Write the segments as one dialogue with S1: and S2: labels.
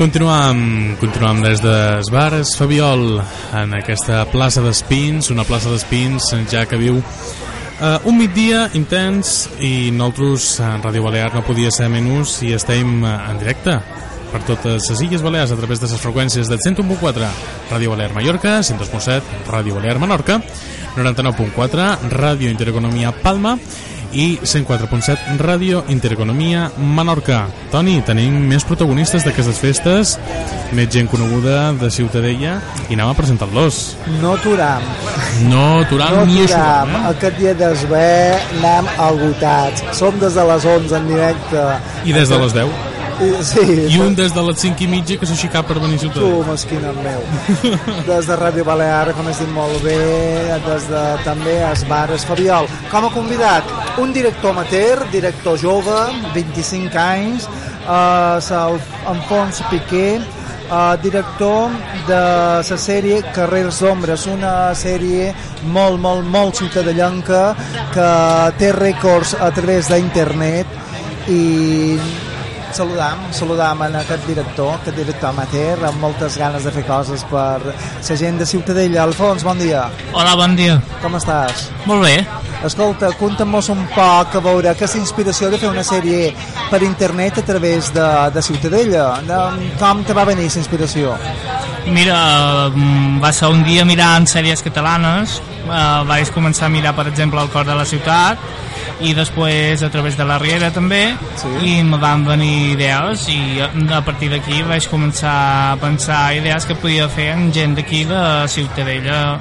S1: Continuam, continuam des de Bares Fabiol en aquesta plaça d'Espins, una plaça d'Espins ja que viu uh, un migdia intens i nosaltres en Ràdio Balear no podia ser menys i estem uh, en directe per totes les Illes Balears a través de les freqüències del 101.4 Ràdio Balear Mallorca, 102.7 Ràdio Balear Menorca, 99.4 Ràdio Intereconomia Palma i 104.7 Ràdio Intereconomia Menorca. Toni, tenim més protagonistes d'aquestes festes, més gent coneguda de Ciutadella i anem a presentar-los.
S2: No aturam.
S1: No aturam
S2: no
S1: ni
S2: aturam.
S1: Eh?
S2: Aquest dia d'esver anem agotats. Som des de les 11 en directe.
S1: I des de les 10.
S2: I, sí,
S1: I un des de les 5 i mitja que s'ha aixecat per venir a
S2: Tu,
S1: Ciutadella.
S2: mesquina meu. Des de Ràdio Balear, com has dit molt bé, des de també Esbares Fabiol. Com a convidat, un director amateur, director jove, 25 anys, eh, el Alfons Piqué, eh, director de la sèrie Carrers d'Ombres, una sèrie molt, molt, molt ciutadellanca que té rècords a través d'internet i saludam, saludam en aquest director, aquest director amateur, amb moltes ganes de fer coses per la gent de Ciutadella. Alfons, bon dia.
S3: Hola, bon dia.
S2: Com estàs?
S3: Molt bé.
S2: Escolta, conta'm-nos un poc a veure aquesta inspiració de fer una sèrie per internet a través de, de Ciutadella. De, com te va venir aquesta inspiració?
S3: Mira, mm, va ser un dia mirant sèries catalanes, eh, vaig començar a mirar, per exemple, El cor de la ciutat, i després a través de la Riera també,
S2: Sí.
S3: i me van venir idees, i a partir d'aquí vaig començar a pensar idees que podia fer amb gent d'aquí de Ciutadella,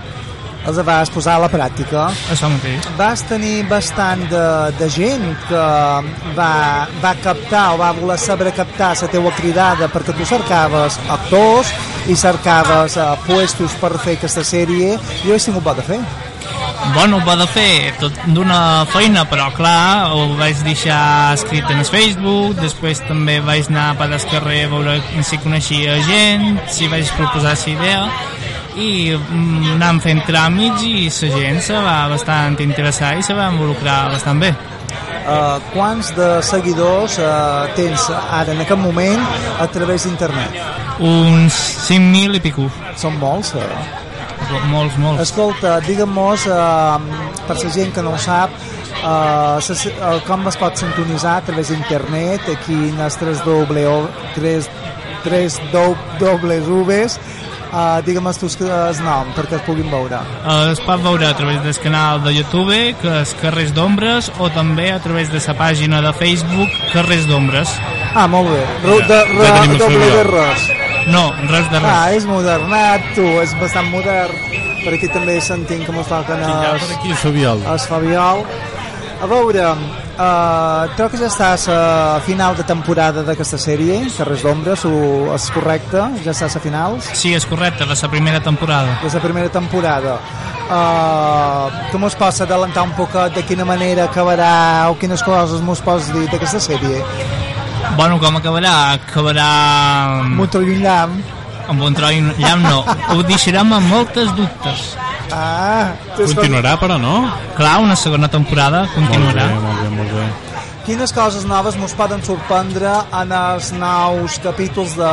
S2: Els vas posar a la pràctica.
S3: això mateix.
S2: Vas tenir bastant de, de gent que va, va captar o va voler saber captar la teua cridada perquè tu cercaves actors i cercaves uh, puestos per fer aquesta sèrie i ho he tingut bo de fer.
S3: Bueno, va de fer tot d'una feina, però clar, ho vaig deixar escrit en el Facebook, després també vaig anar per el carrer a veure si coneixia gent, si vaig proposar la idea, i mm, anàvem fent tràmits i la gent se va bastant interessar i se va involucrar bastant bé.
S2: Uh, quants de seguidors uh, tens ara en aquest moment a través d'internet?
S3: Uns 5.000 i pico.
S2: Són molts, eh?
S3: Molts, molts.
S2: Escolta, digue'm-nos, uh, per la gent que no ho sap, uh, ses, uh, com es pot sintonitzar a través d'internet, aquí en els 3 W, 3, 3 Ws, uh, digue'm tu el nom perquè es puguin veure.
S3: Eh, es pot veure a través del canal de YouTube, que és Carrers d'Ombres, o també a través de la pàgina de Facebook Carrers d'Ombres.
S2: Ah, molt bé.
S1: Ja,
S2: de,
S1: ja tenim el
S2: doble de
S1: Fabiol.
S2: res.
S3: No, res de res.
S2: Ah, és modernat, tu, és bastant modern. Per aquí també sentim com es toquen
S1: ja per
S2: els,
S1: aquí, Fabiol.
S2: els Fabiol. A veure, uh, crec que ja estàs a final de temporada d'aquesta sèrie, Carrers d'Ombres, o és correcte? Ja estàs a finals?
S3: Sí, és correcte, de la primera temporada.
S2: És la primera temporada. Uh, tu mos pots adelantar un poquet de quina manera acabarà o quines coses mos pots dir d'aquesta sèrie?
S3: Bueno, com acabarà? Acabarà amb,
S2: Molt llunyam.
S3: amb un troi llamp, no. Ho deixarem amb moltes dubtes.
S2: Ah,
S1: Continuarà, però, no?
S3: Clar, una segona temporada
S1: Molt
S3: continuarà.
S1: bé, molt bé, molt bé.
S2: Quines coses noves mos poden sorprendre en els nous capítols de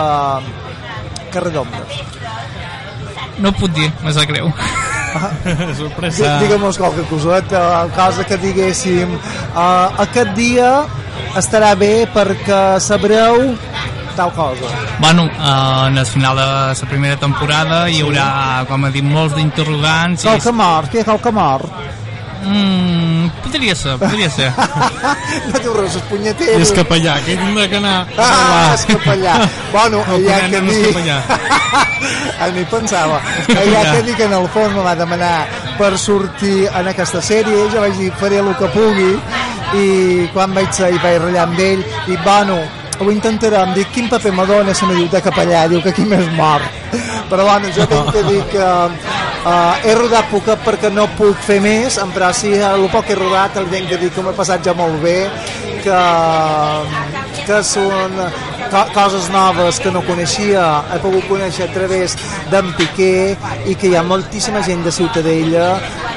S2: Carrer d'Ombres?
S3: No ho puc dir, me sap greu.
S1: Sorpresa.
S2: Digue'm-nos qualque coseta, cosa que diguéssim uh, aquest dia estarà bé perquè sabreu tal cosa.
S3: Bueno, eh, en el final de la primera temporada hi haurà, com ha dit, molts d'interrogants. i-
S2: Qualque mort, què? Qualque mort?
S3: Mm, podria ser, podria ser.
S2: no diu res, és
S1: I és capellà, que tindrà que anar a
S2: Ah,
S1: parlar.
S2: és capellà. Bueno,
S1: El
S2: ja que
S1: no
S2: dir...
S1: capellà.
S2: Ah, ni pensava. Ja que dic que en el fons me va demanar per sortir en aquesta sèrie, jo vaig dir faré el que pugui i quan vaig ser i vaig ratllar amb ell i bueno, ho intentarem dic quin paper me dona si me diu de capellà diu que aquí m'és mort. Però bueno, jo tinc que dir que uh, he rodat poquet perquè no puc fer més. Però sí, el poc que he rodat el tinc que dir que m'he passat ja molt bé que, que són co coses noves que no coneixia he pogut conèixer a través d'en Piqué i que hi ha moltíssima gent de Ciutadella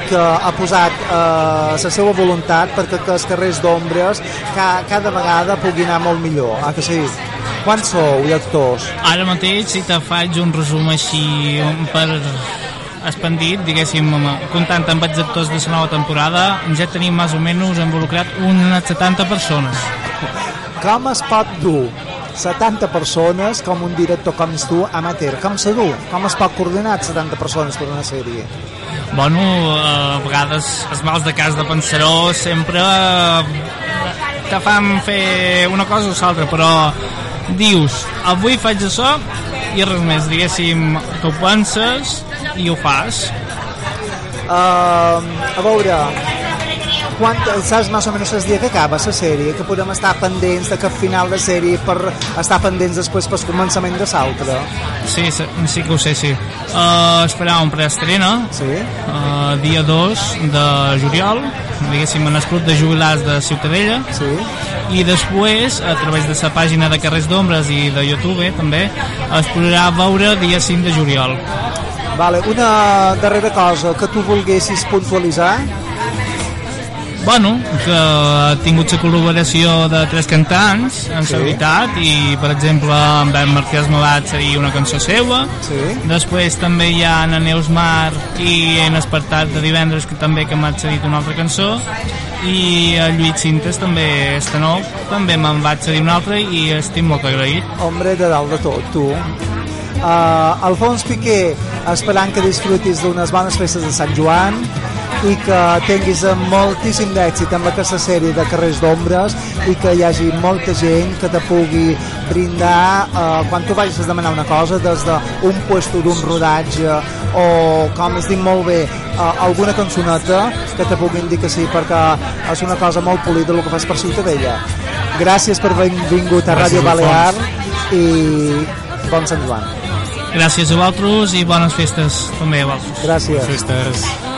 S2: que ha posat eh, la seva voluntat perquè que els carrers d'ombres ca, cada vegada pugui anar molt millor, ah que sí? Quants sou d'actors?
S3: Ara mateix, si te faig un resum així per expandit, diguéssim, comptant amb els actors de la nova temporada, ja tenim més o menys involucrat unes 70 persones.
S2: Com es pot dur 70 persones com un director com és tu, amateur? Com se du? Com es pot coordinar 70 persones per una sèrie?
S3: Bueno, eh, a vegades els mals de cas de Pensaró sempre eh, te fan fer una cosa o l'altra, però dius, avui faig això i res més, diguéssim, tu ho penses i ho fas.
S2: Uh, a veure, quan, saps més o menys el dia que acaba la sèrie, que podem estar pendents de cap final de sèrie per estar pendents després pel començament de l'altra.
S3: Sí, sí, sí que ho sé, sí. Uh, esperar un preestrena,
S2: Sí?
S3: uh, dia 2 de juliol, diguéssim, en el club de jubilats de Ciutadella,
S2: Sí?
S3: i després, a través de la pàgina de Carrers d'Ombres i de YouTube, també, es podrà veure dia 5 de juliol.
S2: Vale, una darrera cosa que tu volguessis puntualitzar.
S3: Bueno, que ha tingut la col·laboració de tres cantants, en
S2: Sí.
S3: veritat, i, per exemple, amb en Marquès Malat seria una cançó seva,
S2: Sí.
S3: Després també hi ha en Neus Mar i en Espartat de divendres que també que m'ha cedit una altra cançó i el Lluís Cintes també este nou també me'n va cedir una altra i estic molt agraït
S2: Hombre, de dalt de tot, tu. Uh, Alfons Piqué, esperant que disfrutis d'unes bones festes de Sant Joan i que tinguis moltíssim d'èxit amb aquesta sèrie de carrers d'ombres i que hi hagi molta gent que te pugui brindar uh, quan tu vagis a demanar una cosa des d'un puesto d'un rodatge o com es diu molt bé uh, alguna cançoneta que te puguin dir que sí perquè és una cosa molt polida el que fas per Ciutadella. Gràcies per haver vingut a Ràdio Balear i bon Sant Joan.
S3: Gràcies a vosaltres i bones festes. També a vosaltres.
S2: Gràcies.
S1: Festes.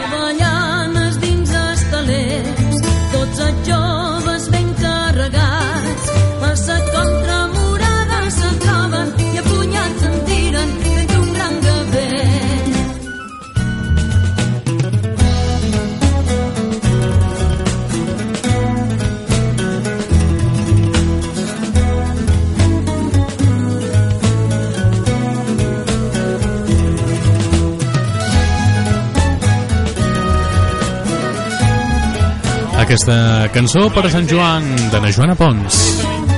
S1: Aquesta cançó per a Sant Joan de na Joana Pons.